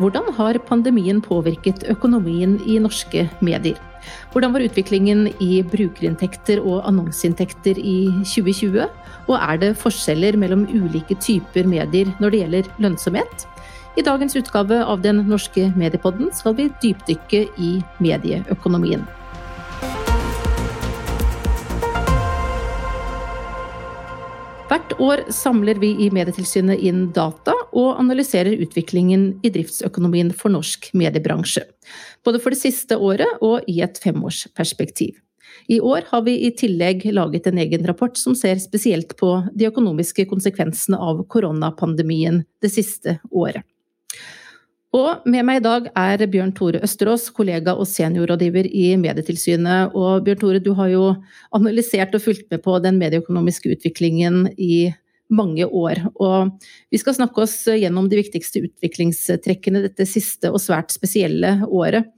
Hvordan har pandemien påvirket økonomien i norske medier? Hvordan var utviklingen i brukerinntekter og annonseinntekter i 2020? Og er det forskjeller mellom ulike typer medier når det gjelder lønnsomhet? I dagens utgave av Den norske mediepodden skal vi dypdykke i medieøkonomien. Hvert år samler vi i Medietilsynet inn data og analyserer utviklingen i driftsøkonomien for norsk mediebransje. Både for det siste året og i et femårsperspektiv. I år har vi i tillegg laget en egen rapport som ser spesielt på de økonomiske konsekvensene av koronapandemien det siste året. Og med meg i dag er Bjørn Tore Østerås, kollega og seniorrådgiver i Medietilsynet. Og Bjørn Tore, du har jo analysert og fulgt med på den medieøkonomiske utviklingen i mange år. Og vi skal snakke oss gjennom de viktigste utviklingstrekkene dette siste og svært spesielle året.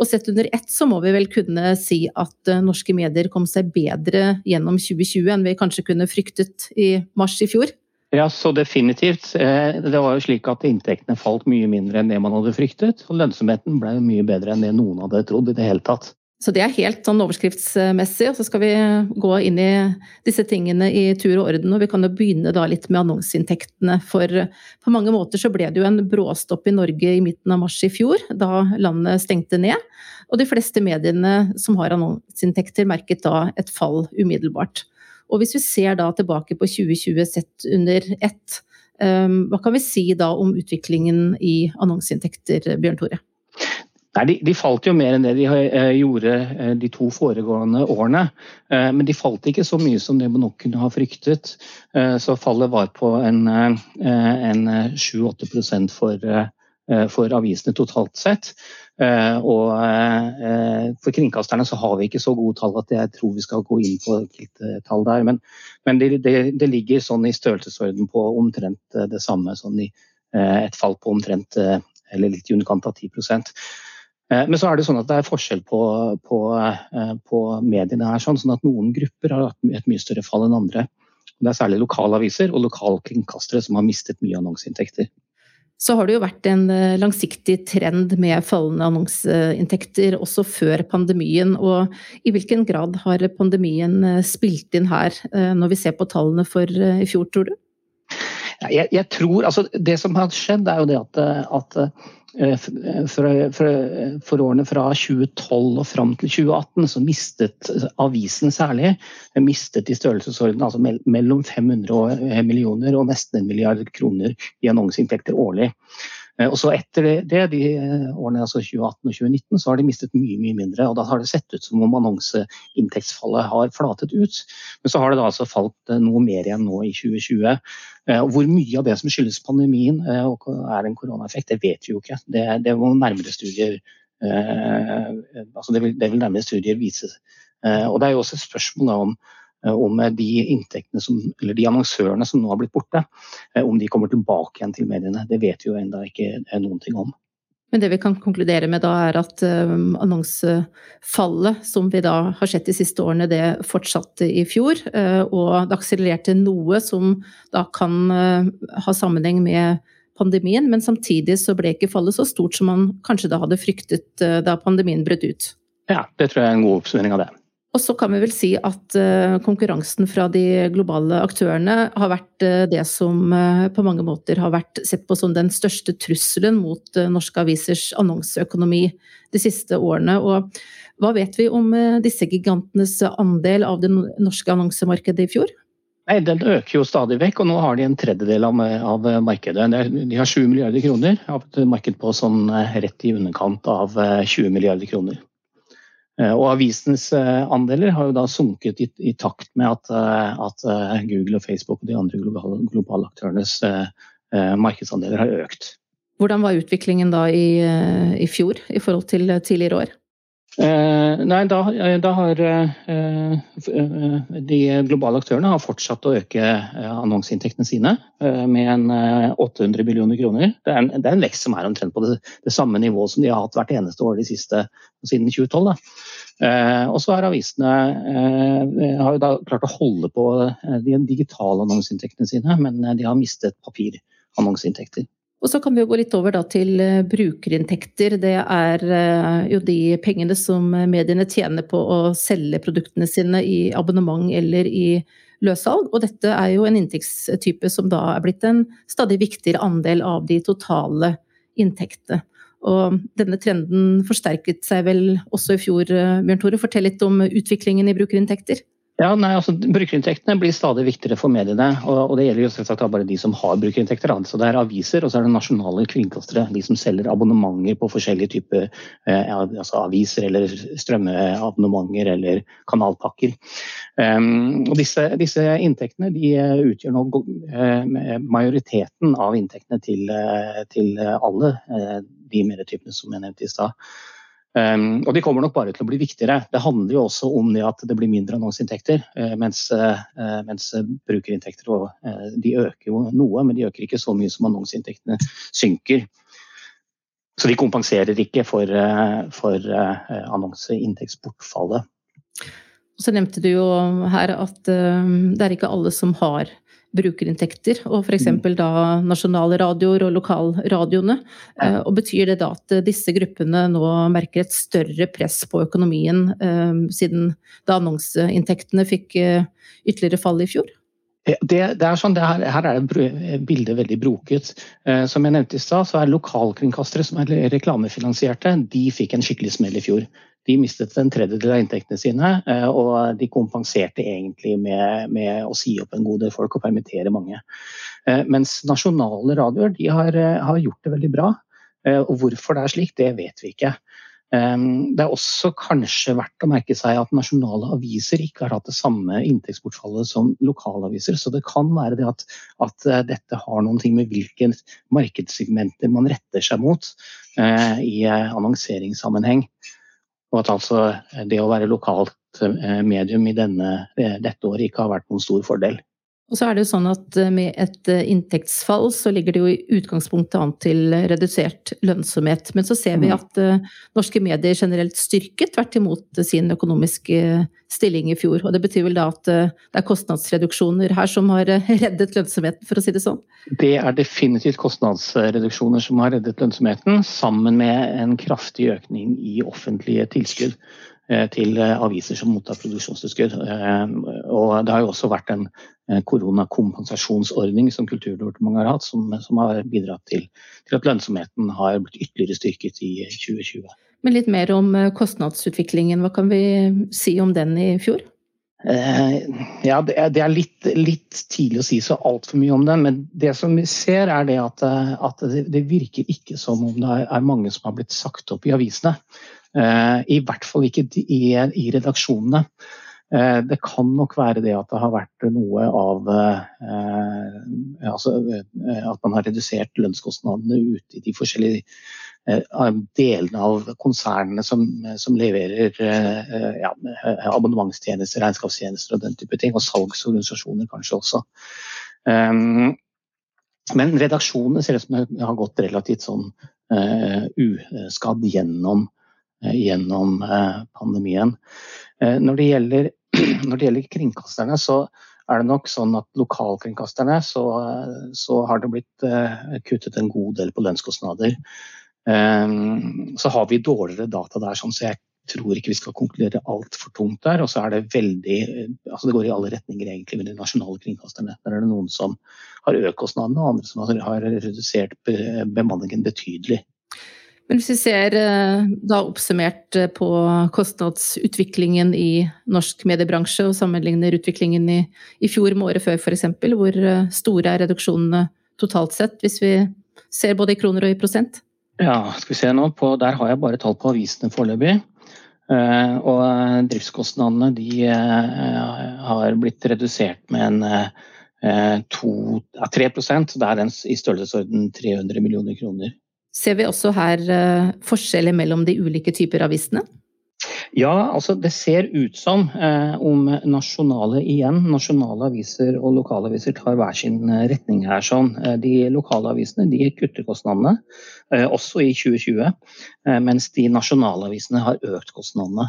Og sett under ett så må vi vel kunne si at norske medier kom seg bedre gjennom 2020 enn vi kanskje kunne fryktet i mars i fjor? Ja, så definitivt. Eh, det var jo slik at Inntektene falt mye mindre enn det man hadde fryktet. Og lønnsomheten ble mye bedre enn det noen hadde trodd i det hele tatt. Så det er helt sånn overskriftsmessig, og så skal vi gå inn i disse tingene i tur og orden. Og vi kan jo begynne da litt med annonseinntektene. For på mange måter så ble det jo en bråstopp i Norge i midten av mars i fjor, da landet stengte ned. Og de fleste mediene som har annonseinntekter merket da et fall umiddelbart. Og hvis vi ser da tilbake på 2020 sett under ett, ehm, hva kan vi si da om utviklingen i annonseinntekter, Bjørn Tore? Nei, de, de, falt jo mer enn det de eh, gjorde eh, de to foregående årene. Eh, men de falt ikke så mye som det man nok kunne ha fryktet. Så fallet var på en, en 7-8 for for avisene totalt sett. Og for kringkasterne så har vi ikke så gode tall at jeg tror vi skal gå inn på tall der. Men, men det, det, det, ligger sånn i størrelsesorden på omtrent det samme. Sånn i et fall på omtrent eller litt i underkant av 10 men så er det sånn at det er forskjell på, på, på mediene her. Sånn, sånn at noen grupper har hatt et mye større fall enn andre. Det er særlig lokalaviser og lokalkringkastere som har mistet mye annonseinntekter så har det jo vært en eh, langsiktig trend med fallende annonseinntekter også før pandemien. Og i hvilken grad har pandemien eh, spilt inn her, eh, når vi ser på tallene for i fjor, tror du? Jeg, jeg tror, altså Det som har skjedd, er jo det at, at Eh, for, for, for, årene fra 2012 og fram til 2018 så mistet avisen særlig mistet i størrelsesorden altså mellom 500 millioner og nesten en milliard kroner i annonseinntekter årlig. Eh, og så Etter det, de årene altså 2018 og 2019, så har de mistet mye mye mindre. og Da har det sett ut som om annonseinntektsfallet har flatet ut. Men så har det da altså falt eh, noe mer igjen nå i 2020. Eh, og hvor mye av det som skyldes pandemien og er en koronaeffekt, det vet vi jo ikke. Det, det må nærmere studier altså det vil, det vil nærmere studier vise. Og Det er jo også et spørsmål om Eh, om de inntektene som, eller de annonsørene som nå har blitt borte, eh, om de kommer tilbake igjen til mediene. Det vet vi jo ennå ikke noen ting om. Men det vi kan konkludere med da, er at annonsefallet som vi da har sett de siste årene, det fortsatte i fjor. Og det akselererte noe som da kan ha sammenheng med pandemien, men samtidig så ble ikke fallet så stort som man kanskje da hadde fryktet da pandemien brøt ut. Ja, det tror jeg er en god oppsummering av det. Og så kan vi vel si at eh, konkurransen fra de globale aktørene har vært eh, det som eh, på mange måter har vært sett på som den største trusselen mot norske avisers annonseøkonomi de siste årene. Og hva vet vi om disse gigantenes andel av det norske annonsemarkedet i fjor? Nei, Den øker jo stadig vekk, og nå har de en tredjedel av, av markedet. De har 7 milliarder kroner av et marked på sånn rett i underkant av 20 milliarder kroner. Eh, og avisens eh, andeler har jo da sunket i, i takt med at, eh, at, Google og Facebook og de andre globale, globale aktørenes markedsandeler har økt. Hvordan var utviklingen da i, i fjor i forhold til tidligere år? Eh, nei, da, da har eh, de globale aktørene har fortsatt å øke annonseinntektene sine eh, med en 800 millioner kroner. Det er, en, det er en vekst som er omtrent på det, det, samme nivået som de har hatt hvert eneste år de siste, siden 2012. Da. Eh, og så har avisene eh, har jo da klart å holde på eh, de digitale annonseinntektene sine, men de har mistet papirannonseinntekter. Og så kan vi jo gå litt over til brukerinntekter. Det er jo de pengene som mediene tjener på å selge produktene sine i abonnement eller i løssalg. Og dette er jo en inntektstype som da er blitt en stadig viktigere andel av de totale inntektene. Og denne trenden forsterket seg vel også i fjor, Bjørn Tore. Fortell litt om utviklingen i brukerinntekter. Ja, nei, altså Brukerinntektene blir stadig viktigere for mediene. og, og Det gjelder jo selvsagt bare de som har brukerinntekter. Altså Det er aviser og så er det nasjonale kringkastere. De som selger abonnementer på forskjellige typer eh, altså aviser eller strømmeabonnementer eller kanalpakker. Um, og disse, disse, inntektene de eh, utgjør nå uh, majoriteten av inntektene til, uh, til alle de medietypene som jeg nevnte i stad. Um, og de kommer nok bare til å bli viktigere. Det handler jo også om det at det blir mindre annonseinntekter. Uh, mens, uh, mens brukerinntekter uh, de øker jo noe, men de øker ikke så mye som annonseinntektene synker. Så de kompenserer ikke for, for annonseinntektsbortfallet. Så nevnte du jo her at det er ikke alle som har brukerinntekter, og f.eks. Mm. da nasjonale radioer og lokalradioene. Eh, og betyr det da at disse gruppene nå merker et større press på økonomien, eh, siden da annonseinntektene fikk eh, ytterligere fall i fjor? Det, det, er sånn, det her, her, er bildet veldig broket. som jeg nevnte i stad, så er lokalkringkastere som er reklamefinansierte, de fikk en skikkelig smell i fjor. De mistet en tredjedel av inntektene sine, eh, og de kompenserte egentlig med, med, å si opp en god del folk og permittere mange. Eh, mens nasjonale radioer de har, eh, har gjort det veldig bra. Og hvorfor det er slik, det vet vi ikke. Det er også kanskje verdt å merke seg at nasjonale aviser ikke har hatt det samme inntektsbortfallet som lokalaviser. Så det kan være det at, at dette har noen ting med hvilke markedssegmenter man retter seg mot eh, i annonseringssammenheng. Og at altså det å være lokalt eh, medium i denne, eh, dette året ikke har vært noen stor fordel. Og så er det jo sånn at eh, med et inntektsfall så ligger det jo i utgangspunktet an til redusert lønnsomhet. Men så ser vi mm. at norske medier generelt styrket tvert imot sin økonomiske stilling i fjor. Og det betyr vel da at det er kostnadsreduksjoner her som har reddet lønnsomheten, for å si det sånn? Det er definitivt kostnadsreduksjoner som har reddet lønnsomheten, sammen med en kraftig økning i offentlige tilskudd eh, til eh, aviser som mottar produksjonstilskudd. Eh, og det har jo også vært en koronakompensasjonsordning som Kulturdepartementet har hatt, som, som har bidratt til, til, at lønnsomheten har blitt ytterligere styrket i 2020. Men litt mer om kostnadsutviklingen. Hva kan vi si om den i fjor? Eh, ja, det er, litt, litt, tidlig å si så altfor mye om den, Men det som vi ser, er det at, eh, at det, det, virker ikke som om det er mange som har blitt sagt opp i avisene. Eh, I hvert fall ikke i, i redaksjonene. Det kan nok være det at det har vært noe av altså, At man har redusert lønnskostnadene ute i de forskjellige Eh, delene av konsernene som, som leverer eh, ja, abonnementstjenester, regnskapstjenester og den type ting. Og salgsorganisasjoner kanskje også. Um, men redaksjonene ser ut som de har gått relativt sånn uskadd gjennom, gjennom uh, pandemien. når, det gjelder, når det gjelder kringkasterne, så er det nok sånn at lokalkringkasterne så, så har det blitt kuttet en god del på lønnskostnader. Så har vi dårligere data der, sånn, så jeg tror ikke vi skal konkludere altfor tungt der. Og så er det veldig altså Det går i alle retninger egentlig med de nasjonale kringkasterne. Der er det noen som har økt kostnadene, og andre som har redusert bemanningen betydelig. Men hvis vi ser eh, da oppsummert eh, på kostnadsutviklingen i norsk mediebransje, og sammenligner utviklingen i, i fjor med året før f.eks., hvor eh, store er reduksjonene totalt sett, hvis vi ser både i kroner og i prosent? Ja, skal vi se nå på, Der har jeg bare tall på avisene foreløpig. Og driftskostnadene de har blitt redusert med en uh, to, 3 så det er i størrelsesorden 300 millioner kroner. Ser vi også her forskjeller mellom de ulike typer avisene? Ja, altså det ser ut som eh, om nasjonale igjen, nasjonale aviser og lokale aviser tar hver sin eh, retning her. sånn. Eh, de lokale avisene de kutter kostnadene, eh, også i 2020, eh, mens de nasjonale avisene har økt kostnadene.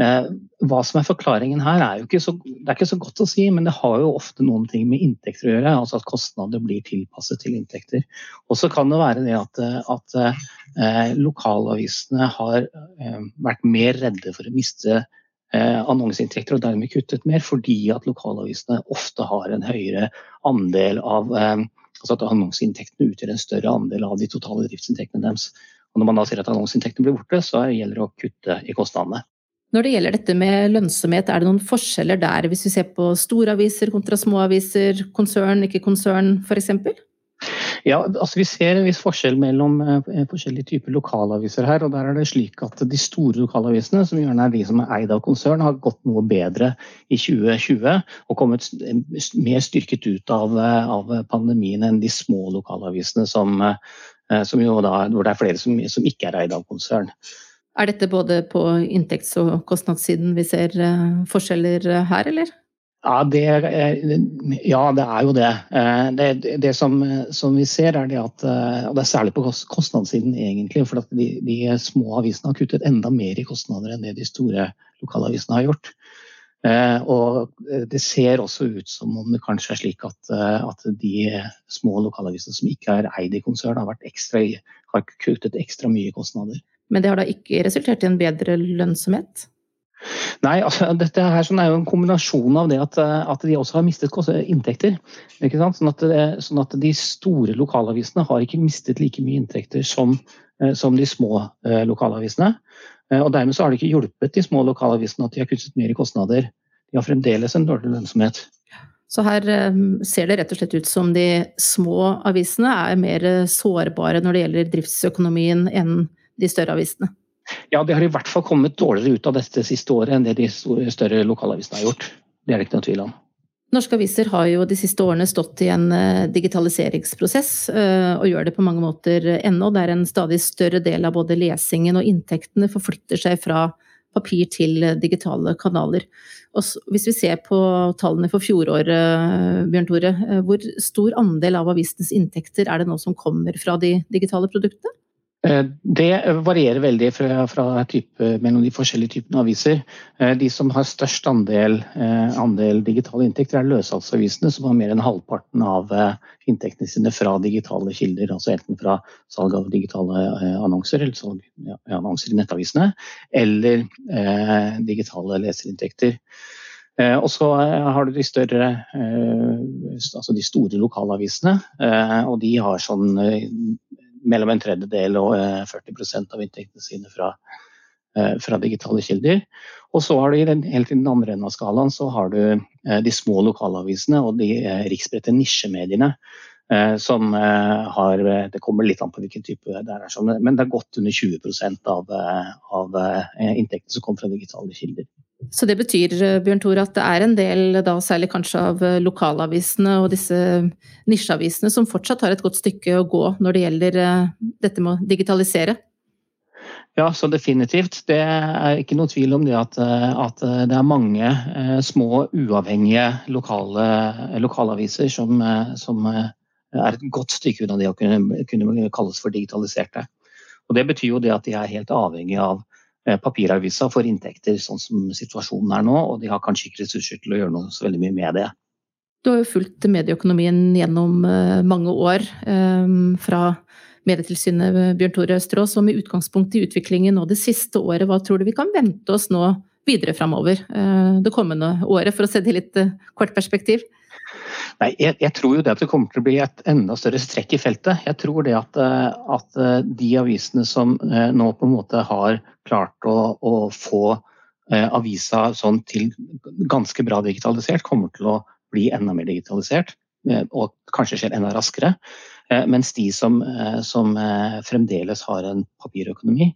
Eh, hva som er forklaringen her, er jo ikke så, det er ikke så godt å si, men det har jo ofte noen ting med inntekter å gjøre. altså At kostnader blir tilpasset til inntekter. Og så kan det være det at, at eh, lokalavisene har eh, vært mer redde for å miste eh, annonseinntekter og dermed kuttet mer, fordi at lokalavisene ofte har en høyere andel av eh, altså at annonseinntektene utgjør en større andel av de totale driftsinntektene deres. Og Når man da ser at annonseinntektene blir borte, så gjelder det å kutte i kostnadene. Når det gjelder dette med lønnsomhet, er det noen forskjeller der, hvis vi ser på storaviser kontra småaviser, konsern, ikke konsern f.eks.? Ja, altså Vi ser en viss forskjell mellom eh, forskjellige typer lokalaviser her. og der er det slik at De store lokalavisene, som gjerne er de som er eid av konsern, har gått noe bedre i 2020 og kommet mer styrket ut av, eh, av pandemien enn de små lokalavisene, som, eh, som da, hvor det er flere som, som ikke er eid av konsern. Er dette både på inntekts- og kostnadssiden vi ser forskjeller her, eller? Ja det, ja, det er jo det. Eh, det, det som, som, vi ser, er det at eh, Og det er særlig på kostnadssiden, egentlig. For de, de, små avisene har kuttet enda mer i kostnader enn det de store lokalavisene har gjort. Eh, og det ser også ut som om det kanskje er slik at, at de små lokalavisene som ikke er eid i konsern, har, har kuttet ekstra mye kostnader. Men det har da ikke resultert i en bedre lønnsomhet? Nei, altså, dette her sånn er jo en kombinasjon av det at, eh, at de også har mistet inntekter. Sånn at, eh, sånn, at, de store lokalavisene har ikke mistet like mye inntekter som, eh, som de små lokalavisene. Og Dermed så har det ikke hjulpet de små lokalavisene at de har kuttet mer i kostnader. De har fremdeles en dårlig lønnsomhet. Så her ser det rett og slett ut som de små avisene er mer sårbare når det gjelder driftsøkonomien enn de større avisene? Ja, de har i hvert fall kommet dårligere ut av dette siste året enn det de større lokalavisene har gjort. Det er det ikke noen tvil om. Norske aviser har jo de siste årene stått i en eh, digitaliseringsprosess, eh, og gjør det på mange måter ennå, der en stadig større del av både lesingen og inntektene forflytter seg fra papir til digitale kanaler. Og hvis vi ser på tallene for fjoråret, Bjørn Tore, eh, hvor stor andel av avisenes inntekter er det nå som kommer fra de digitale produktene? Eh, det varierer veldig fra, fra type, mellom de forskjellige typene aviser. Eh, de som har størst andel, eh, andel digitale inntekter, er løssalgsavisene, som har mer enn halvparten av inntektene sine fra digitale kilder. Altså enten fra salg av digitale annonser, eller salg, ja, annonser i nettavisene, eller eh, digitale leserinntekter. Og så har du de større, altså de store lokalavisene, og de har sånn mellom en tredjedel og 40 eh, av inntektene sine fra, eh, fra, digitale kilder. Og så har du helt i den andre enden av skalaen så har du eh, de små lokalavisene og de riksbredte nisjemediene. Som har Det kommer litt an på hvilken type det er, men det er godt under 20 av, av inntektene som kommer fra digitale kilder. Så det betyr Bjørn Thor, at det er en del, da særlig kanskje av lokalavisene og disse nisjeavisene, som fortsatt har et godt stykke å gå når det gjelder eh, dette med å digitalisere? Ja, så definitivt. Det er ikke noe tvil om det at, eh, at det er mange eh, små, uavhengige lokale, lokalaviser som, som, er et godt stykke unna det å kunne, kunne kalles for digitaliserte. Og Det betyr jo det at de er helt avhengig av Eh, papiravisa får inntekter sånn som situasjonen er nå, og de har kanskje ikke ressurser til å gjøre noe så veldig mye med det. Du har jo fulgt medieøkonomien gjennom eh, mange år, eh, fra Medietilsynet Bjørn Tore Østerås, og med utgangspunkt i utviklingen nå det siste året, hva tror du vi kan vente oss nå videre framover det kommende året, for å se det i litt kort perspektiv? Nei, jeg, jeg, tror jo det at det kommer til å bli et enda større strekk i feltet. Jeg tror det at, eh, at eh, de avisene som eh, nå på en måte har klart å, å få avisa sånn til ganske bra digitalisert, kommer til å bli enda mer digitalisert. Og kanskje skjer enda raskere. Mens de som, som fremdeles har en papirøkonomi,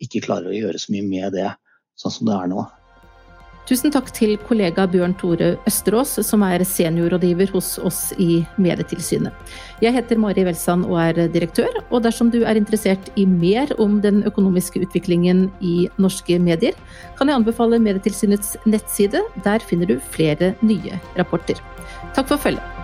ikke klarer å gjøre så mye med det sånn som det er nå. Tusen takk til kollega Bjørn Tore Østerås, som er seniorrådgiver hos oss i Medietilsynet. Jeg heter Mari Welsand og er direktør, og dersom du er interessert i mer om den økonomiske utviklingen i norske medier, kan jeg anbefale Medietilsynets nettside. Der finner du flere nye rapporter. Takk for følget.